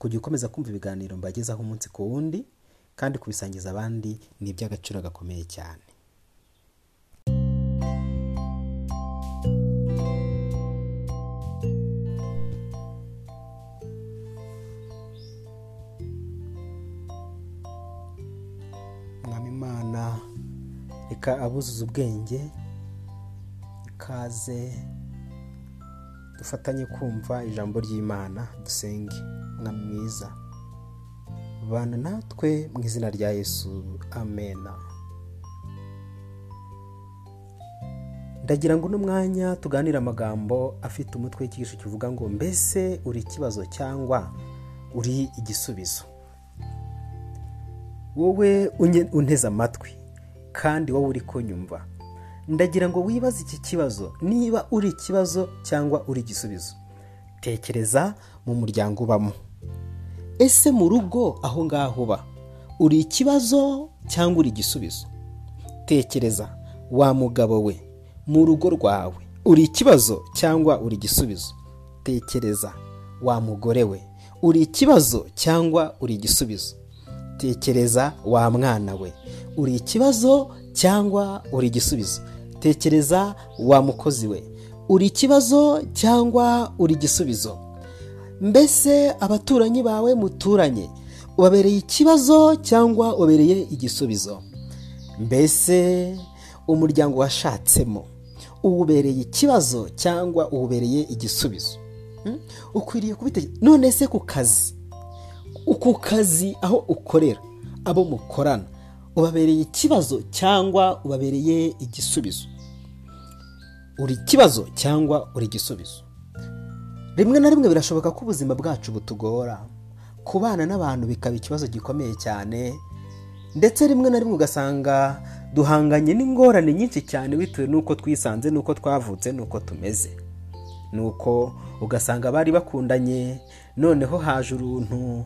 kujya ukomeza kumva ibiganiro mbagezaho umunsi ku wundi kandi kubisangiza abandi ni iby'agaciro gakomeye cyane. Imana reka abuzuza ubwenge ikaze dufatanye kumva ijambo ry'imana dusenge mwami mwiza. Bana natwe mu izina rya yesu amena ndagira ngo uno mwanya tuganire amagambo afite umutwe w'ikigisho kivuga ngo mbese uri ikibazo cyangwa uri igisubizo? Wowe unteze amatwi kandi wowe uri kunyumva. Ndagira ngo wibaze iki kibazo niba uri ikibazo cyangwa uri igisubizo. Tekereza mu muryango ubamo. Ese mu rugo aho ngaho uba? Uri ikibazo cyangwa uri igisubizo? Tekereza wa mugabo we mu rugo rwawe uri ikibazo cyangwa uri igisubizo? Tekereza wa mugore we uri ikibazo cyangwa uri igisubizo? Tekereza wa mwana we uri ikibazo cyangwa uri igisubizo. Tekereza wa mukozi we. Uri ikibazo cyangwa uri igisubizo? Mbese abaturanyi bawe muturanye? Ubabereye ikibazo cyangwa ubabereye igisubizo? Mbese umuryango washatsemo? Uwubereye ikibazo cyangwa uwubereye igisubizo? Hmm? ukwiriye kubitekereza. None se ku kazi? Ku kazi aho ukorera abo mukorana. Ubabereye ikibazo cyangwa ubabereye igisubizo. Uri ikibazo cyangwa uri igisubizo. Rimwe na rimwe birashoboka ko ubuzima bwacu butugora. Kubana n'abantu bikaba ikibazo gikomeye cyane ndetse rimwe na rimwe ugasanga duhanganye n'ingorane nyinshi cyane bitewe n'uko twisanze n'uko twavutse n'uko tumeze. Nuko ugasanga bari bakundanye noneho haje uruntu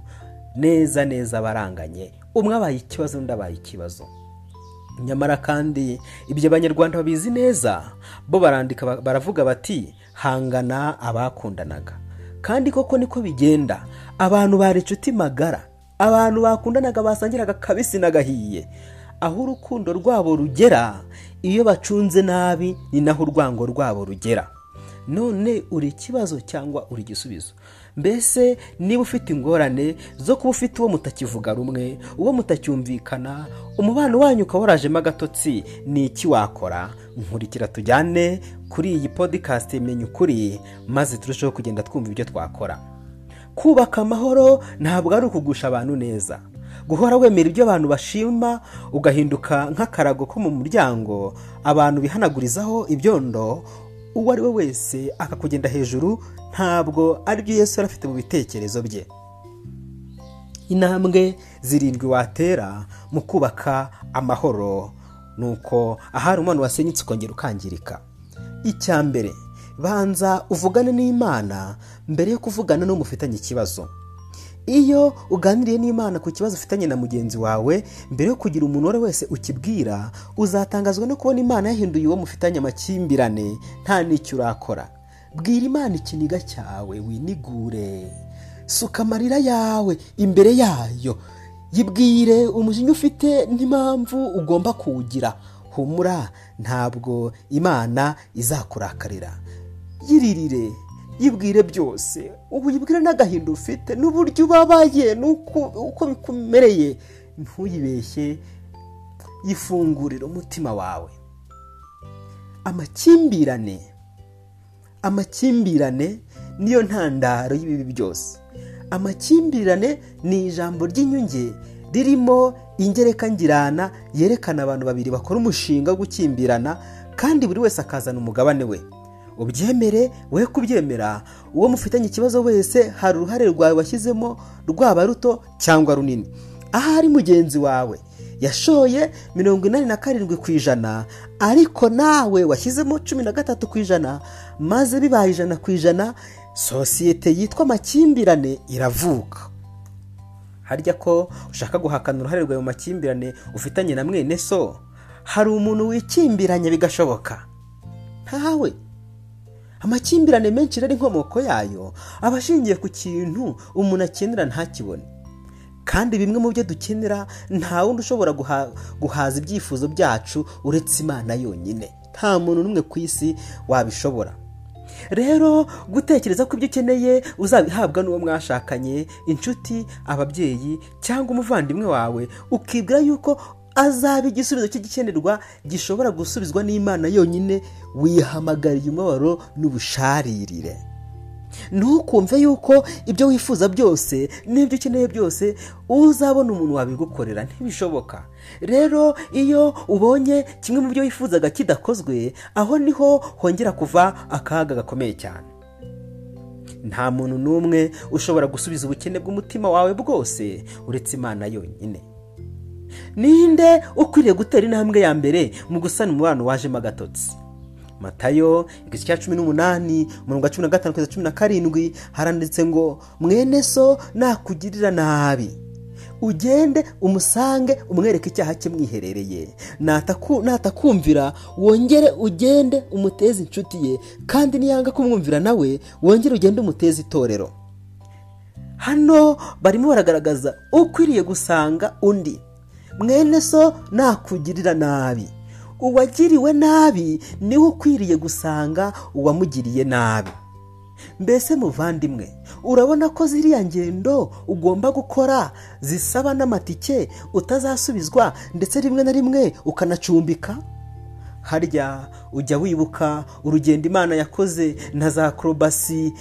neza neza baranganye. Umwe abaye ikibazo undi abaye ikibazo. Nyamara kandi ibyo abanyarwanda babizi neza bo barandika ba- baravuga bati hangana abakundanaga. Kandi koko niko bigenda. Abantu bari inshuti magara abantu bakundanaga basangiraga kabisi n'agahiye. Aho urukundo rwabo rugera iyo bacunze nabi ni naho urwango rwabo rugera. None uri ikibazo cyangwa uri igisubizo? Mbese niba ufite ingorane zo kuba ufite uwo mutakivuga rumwe uwo mutacyumvikana umubano wanyu ukaba warajemo agatotsi ni iki wakora? Nkurikira tujyane kuri iyi podcast menya ukuri maze turusheho kugenda twumva ibyo twakora. Kubaka amahoro ntabwo ari ukugusha abantu neza. Guhora wemera ibyo abantu bashima ugahinduka nk'akarago ko mu muryango abantu bihanagurizaho ibyondo uwo ari we wese akakugenda hejuru ntabwo ari byo yesu yari afite mu bitekerezo bye. Intambwe zirindwi watera mu kubaka amahoro ni uko ahari umwana wasenyutse ukongera ukangirika. Icya mbere banza uvugane n'imana mbere yo kuvugana n'uwo mufitanye ikibazo. Iyo uganiriye n'imana ku kibazo ufitanye na mugenzi wawe mbere yo kugira umuntu uwo ari we wese ukibwira uzatangazwa no kubona imana yahinduye uwo mufitanye amakimbirane nta n'icyo urakora. Bwira imana ikiniga cyawe winigure. Suka amarira yawe imbere yayo. Yibwire umujinya ufite n'impamvu ugomba kuwugira. Humura ntabwo imana izakurakarira. Yiririre. Yibwire byose. Ubu yibwire n'agahinda ufite n'uburyo ubabaye n'uko uko bikumereye ntuyibeshye yifungurire umutima wawe. Amakimbirane amakimbirane niyo ntandaro y'ibibi byose. Amakimbirane ni ijambo ry'inyunge ririmo ingereka ngirana yerekana abantu babiri bakora umushinga wo gukimbirana kandi buri wese akazana umugabane we. Ubyemere we kubyemera. Uwo mufitanye ikibazo wese hari uruhare rwawe washyizemo rwaba ruto cyangwa runini. Ahari mugenzi wawe. Yashoye mirongo inani na karindwi ku ijana ariko nawe washyizemo cumi na gatatu ku ijana maze bibaye ijana ku ijana sosiyete yitwa amakimbirane iravuka. Harya ko ushaka guhakana uruhare rwawe mu makimbirane ufitanye na mwene so? Hari umuntu wikimbiranya bigashoboka. Ntawe. Amakimbirane menshi rero inkomoko yayo aba ashingiye ku kintu umuntu akenera ntakibone. Kandi bimwe mu byo dukenera nta wundi ushobora guhaza ibyifuzo byacu uretse imana yonyine. Nta muntu n'umwe ku isi wabishobora. Rero gutekereza ko ibyo ukeneye uzabihabwa n'uwo mwashakanye inshuti ababyeyi cyangwa umuvandimwe wawe ukibwira yuko azaba igisubizo cy'igikenerwa gishobora gusubizwa n'imana yonyine wihamagariye umubabaro n'ubusharirire. Ntukumve yuko ibyo wifuza byose n'ibyo ukeneye byose uzabona umuntu wabigukorera. Ntibishoboka. Rero iyo ubonye kimwe mu byo wifuzaga kidakozwe aho ni ho hongera kuva akaga gakomeye cyane. Nta muntu n'umwe ushobora gusubiza ubukene bw'umutima wawe bwose uretse imana yonyine. Ninde ukwiriye gutera intambwe ya mbere mu gusana umubano wajemo agatotsi matayo igice cya cumi n'umunani umurongo wa cumi na gatanu kugeza cumi na karindwi haranditse ngo mwene so nakugirira nabi. Ugende umusange umwereke icyaha cye mwiherereye. Natakumvira wongere ugende umuteze inshuti ye kandi niyanga kumwumvira nawe wongere ugende umuteze itorero. Hano barimo baragaragaza ukwiriye gusanga undi. Mwene so nakugirira nabi. Uwagiriwe nabi ni we ukwiriye gusanga uwamugiriye nabi. Mbese muvandimwe urabona ko ziriya ngendo ugomba gukora zisaba n'amatike utazasubizwa ndetse rimwe na rimwe ukanacumbika? Harya ujya wibuka urugendo imana yakoze na za korobasi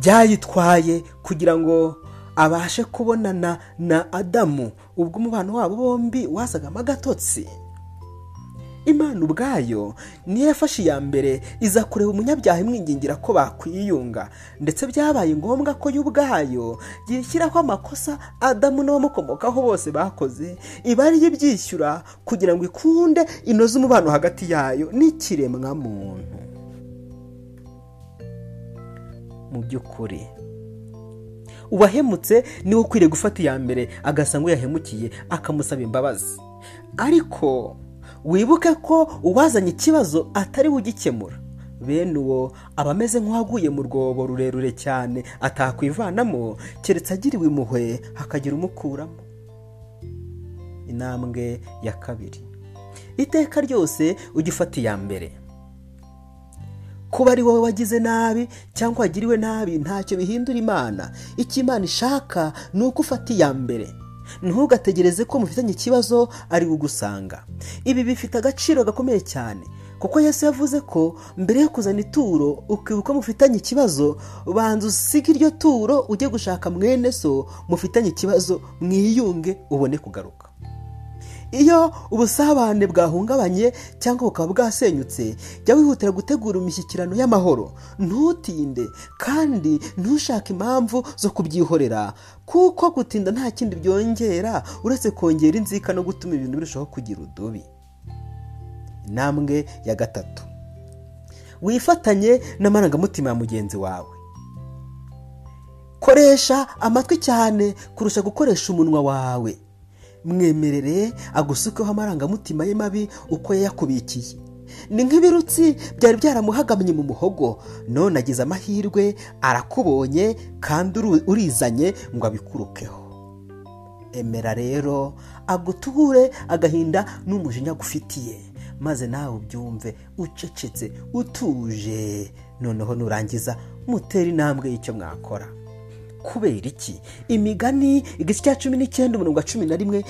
byayitwaye kugira ngo abashe kubonana na adamu. Ubwo umubano wabo bombi wasagamo agatotsi. Imana ubwayo niyo yafashe iya mbere iza kureba umunyabyaha imwingingira ko bakwiyunga. Ndetse byabaye ngombwa ko yo ubwayo yishyiraho amakosa adamu n'abamukomokaho bose bakoze iba ariyo ibyishyura kugira ngo ikunde inoze umubano hagati yayo n'ikiremwamuntu. Mu by'ukuri uwahemutse ni we ukwiriye gufata iya mbere agasa ngo yahemukiye akamusaba imbabazi. Ariko wibuke ko uwazanye ikibazo atari we ugikemura. Bene uwo aba ameze nk'uwaguye mu rwobo rurerure cyane atakwivanamo keretse agiriwe impuhwe hakagira umukuramo. Intambwe ya kabiri. Iteka ryose ujya ufata iya mbere. Kuba ari wowe wagize nabi cyangwa wagiriwe nabi ntacyo bihindura imana. Icyo imana ishaka ni uko ufata iya mbere. Ntugategereze ko mufitanye ikibazo ari ugusanga. Ibi bifite agaciro gakomeye cyane kuko Yesu yavuze ko mbere yo kuzana ituro ukibuka mufitanye ikibazo banza usige iryo turo ujye gushaka mwene so mufitanye ikibazo mwiyunge ubone kugaruka. Iyo ubusabane bwahungabanye cyangwa bukaba bwasenyutse jya wihutira gutegura imishyikirano y'amahoro. Ntutinde kandi ntushake impamvu zo kubyihorera. Kuko gutinda nta kindi byongera uretse kongera inzika no gutuma ibintu birushaho kugira udubi. Intambwe ya gatatu. Wifatanye n'amarangamutima ya mugenzi wawe. Koresha amatwi cyane kurusha gukoresha umunwa wawe. Mwemerere agusukeho amarangamutima ye mabi uko yayakubikiye. Ni nk'ibirutsi byari byaramuhagamye mu muhogo none agize amahirwe arakubonye kandi urizanye ngo abikurukeho. Emera rero aguture agahinda n'umujinya agufitiye maze nawe ubyumve ucecetse utuje. Noneho nurangiza mutera intambwe y'icyo mwakora. Kubera iki? Imigani igice cya cumi n'icyenda umurongo wa cumi na rimwe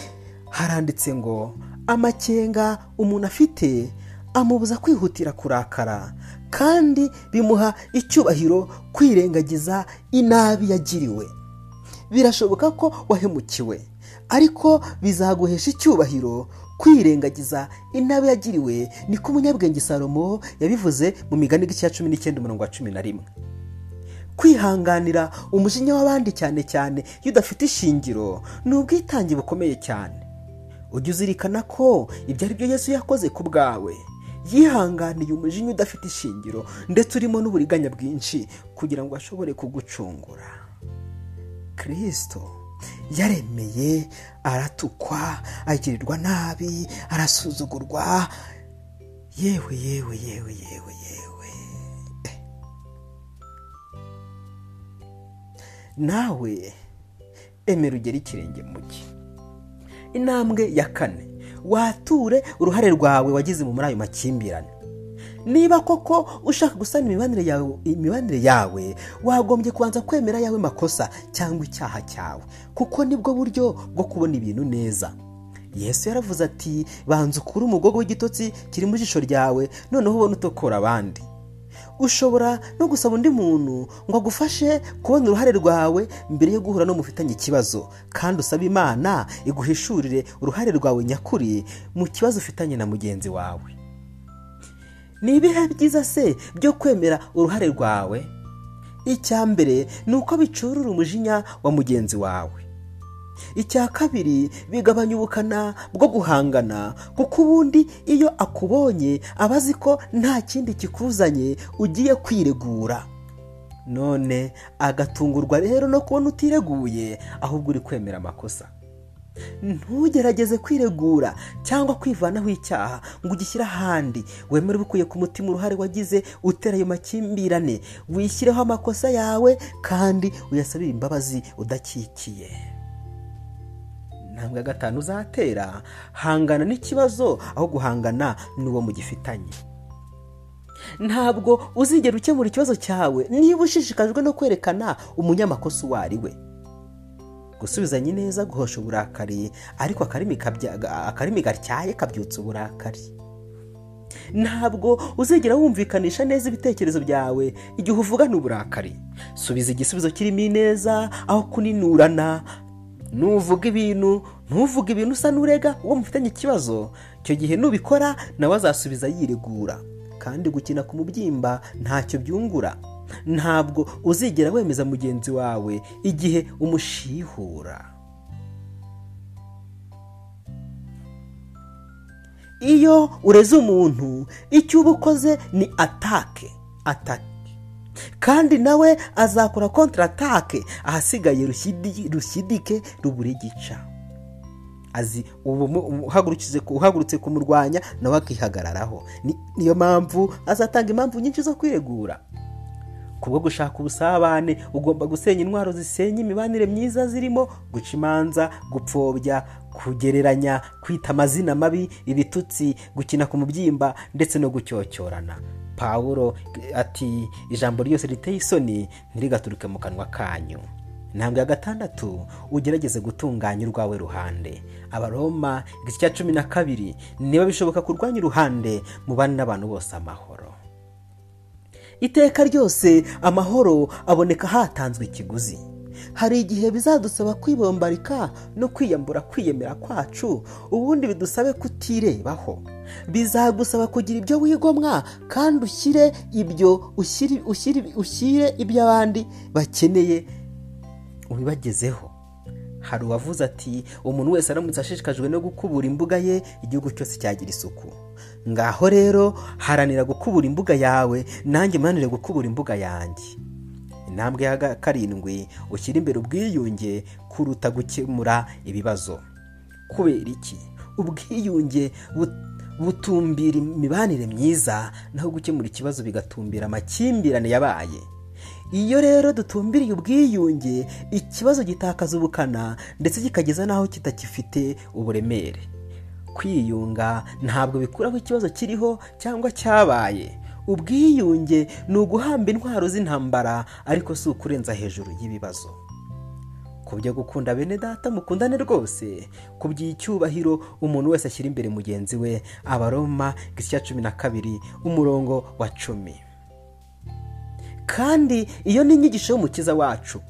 haranditse ngo amakenga umuntu afite amubuza kwihutira kurakara kandi bimuha icyubahiro kwirengagiza inabi yagiriwe. Birashoboka ko wahemukiwe ariko bizaguhesha icyubahiro kwirengagiza inabi yagiriwe niko umunyabwenge salomo yabivuze mu migani cya cumi n'icyenda umurongo wa cumi na rimwe. Kwihanganira umujinya w'abandi cyane cyane iyo udafite ishingiro ni ubwitange bukomeye cyane. Ujya uzirikana ko ibyo ari byo yesu yakoze ku bwawe. Yihanganiye umujinya udafite ishingiro ndetse urimo n'uburiganya bwinshi kugira ngo ashobore kugucungura. Kirisito yaremeye aratukwa agirirwa nabi arasuzugurwa. Yewe yewe yewe yewe yewe. Nawe emera ugere ikirenge mu gihe intambwe ya kane. Wature uruhare rwawe wagize muri ayo makimbirane. Niba koko ushaka gusana imibanire yawe imibanire yawe wagombye kubanza kwemera yawe makosa cyangwa icyaha cyawe. Kuko ni bwo buryo bwo kubona ibintu neza. Yesu yaravuze ati banza ukure umugogo w'igitotsi kiri mu jisho ryawe noneho ubone utokora abandi. Ushobora no gusaba undi muntu ngo agufashe kubona uruhare rwawe mbere yo guhura no mufitanye ikibazo. Kandi usaba imana iguhishurire uruhare rwawe nyakuri mu kibazo ufitanye na mugenzi wawe. Ni ibihe byiza se byo kwemera uruhare rwawe? Icya mbere ni uko bicurura umujinya wa mugenzi wawe. Icya kabiri bigabanya ubukana bwo guhangana kuko ubundi iyo akubonye aba azi ko nta kindi kikuzanye ugiye kwiregura. None agatungurwa rero no kubona utireguye ahubwo uri kwemera amakosa. Ntugerageze kwiregura cyangwa kwivanaho icyaha ngo ugishyire ahandi. Wemere ubikuye ku mutima uruhare wagize utera ayo makimbirane wishyireho amakosa yawe kandi uyasabire imbabazi udakikiye. Intambwe ya gatanu uzatera hangana n'ikibazo aho guhangana n'uwo mugifitanye. Ntabwo uzigera ukemura ikibazo cyawe niba ushishikajwe no kwerekana umunyamakosa uwo ari we. Gusubizanya neza guhosha uburakari ariko akarimi gatyaye kabyutsa uburakari. Ntabwo uzigera wumvikanisha neza ibitekerezo byawe igihe uvugana uburakari. Subiza igisubizo kirimo ineza aho kuninurana nuvuga ibintu ntuvuge ibintu usa n'urega uwo mufitanye ikibazo. Icyo gihe nubikora nawe azasubiza yiregura kandi gukina ku mubyimba ntacyo byungura. Ntabwo uzigera wemeza mugenzi wawe igihe umushihura. Iyo ureze umuntu icyo uba ukoze ni atake atake kandi nawe azakora kontaratake ahasigaye rushyidike rubura igica azi uhagurutse kumurwanya nawe akihagararaho. Niyo mpamvu azatanga impamvu nyinshi zo kwiregura. Kubwo gushaka ubusabane ugomba gusenya intwaro zisenya imibanire myiza zirimo guca imanza gupfobya kugereranya kwita amazina mabi ibitutsi gukina ku mubyimba ndetse no gucyocyorana. Pawuro ati ijambo ryose riteye isoni ntirigaturuke mu kanwa kanyu. Intambwe ya gatandatu ugerageze gutunganya urwawe ruhande. Abaroma igice cya cumi na kabiri niba bishoboka kurwanya uruhande mubane n'abantu bose amahoro. Iteka ryose amahoro aboneka hatanzwe ikiguzi. Hari igihe bizadusaba kwibombarika no kwiyambura kwiyemera kwacu ubundi bidusabe kutirebaho. Bizagusaba kugira ibyo wigomwa kandi ushyire ibyo ushyire ibyo abandi bakeneye ubibagezeho. Hari uwavuze ati umuntu wese aramutse ashishikajwe no gukubura imbuga ye igihugu cyose cyagira isuku. Ngaho rero haranira gukubura imbuga yawe nanjye mwanire gukubura imbuga yanjye. Intambwe ya karindwi ushyira imbere ubwiyunge kuruta gukemura ibibazo. Kubera iki? Ubwiyunge butumbira imibanire myiza naho gukemura ikibazo bigatumbira amakimbirane yabaye. Iyo rero dutumbiriye ubwiyunge ikibazo gitakaza ubukana ndetse kikageza n'aho kitakifite uburemere. Kwiyunga ntabwo bikuraho ikibazo kiriho cyangwa cyabaye. Ubwiyunge ni uguhamba intwaro z'intambara ariko si ukurenza hejuru y'ibibazo. Ku byo gukunda bene data mukundane rwose. Ku by'icyubahiro umuntu wese ashyira imbere mugenzi we abaroma igice cya cumi na kabiri umurongo wa cumi. Kandi iyo ni inyigisho y'umukiza wacu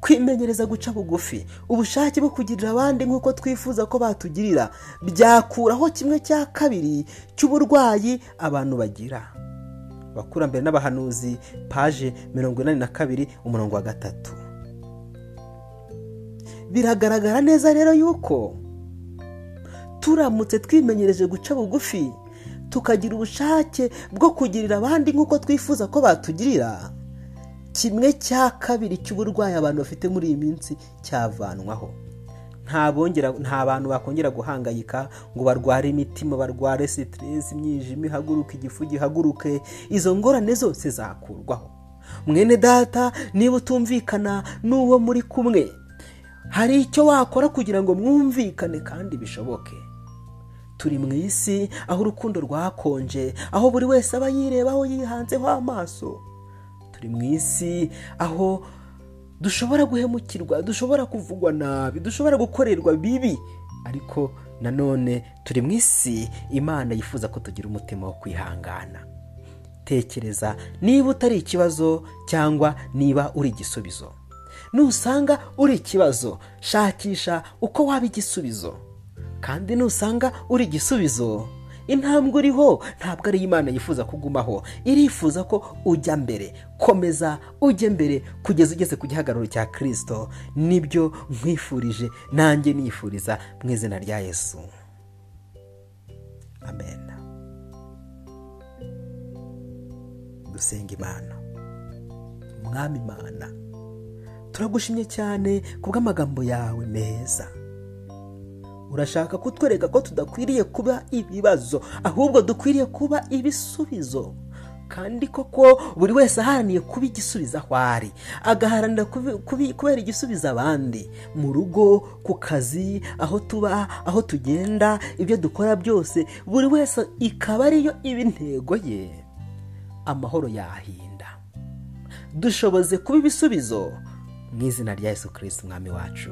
kwimenyereza guca bugufi ubushake bwo kugirira abandi nk'uko twifuza ko batugirira byakuraho kimwe cya kabiri cy'uburwayi abantu bagira. Abakurambere n'abahanuzi paje mirongo inani na kabiri umurongo wa gatatu. Biragaragara neza rero yuko turamutse twimenyereje guca bugufi tukagira ubushake bwo kugirira abandi nk'uko twifuza ko batugirira. Kimwe cya kabiri cy'uburwayi abantu bafite muri iyi minsi cyavanwaho. Nta bantu bakongera guhangayika ngo barware imitima barware sitiresi imyijima ihaguruke igifu gihaguruke. Izo ngorane zose zakurwaho. Mwene data niba utumvikana n'uwo muri kumwe hari icyo wakora kugira ngo mwumvikane kandi bishoboke. Turi mu isi aho urukundo rwakonje aho buri wese aba yirebaho yihanzeho amaso. Turi mu isi aho dushobora guhemukirwa dushobora kuvugwa nabi dushobora gukorerwa bibi. Ariko nanone turi mu isi imana yifuza ko tugira umutima wo kwihangana. Tekereza niba utari ikibazo cyangwa niba uri igisubizo. Nusanga uri ikibazo shakisha uko waba igisubizo. Kandi nusanga uri igisubizo intambwe uriho ntabwo ari imana yifuza kugumaho. Irifuza ko ujya mbere. Komeza ujye mbere kugeza ugeze ku gihagararo cya kirisito ni byo nkwifurije nanjye nifuriza mu izina rya yesu. Amen. Dusenga imana. Mwami imana turagushimye cyane kubw'amagambo yawe meza. Urashaka kutwereka ko tudakwiriye kuba ibibazo ahubwo dukwiriye kuba ibisubizo. Kandi koko buri wese aharaniye kuba igisubizo aho ari. Agaharanira kubera igisubizo abandi. Mu rugo ku kazi aho tuba aho tugenda ibyo dukora byose buri wese ikaba ariyo iba intego ye. Amahoro yahinda. Dushoboze kuba ibisubizo mu izina rya Yesu kirisiti umwami wacu.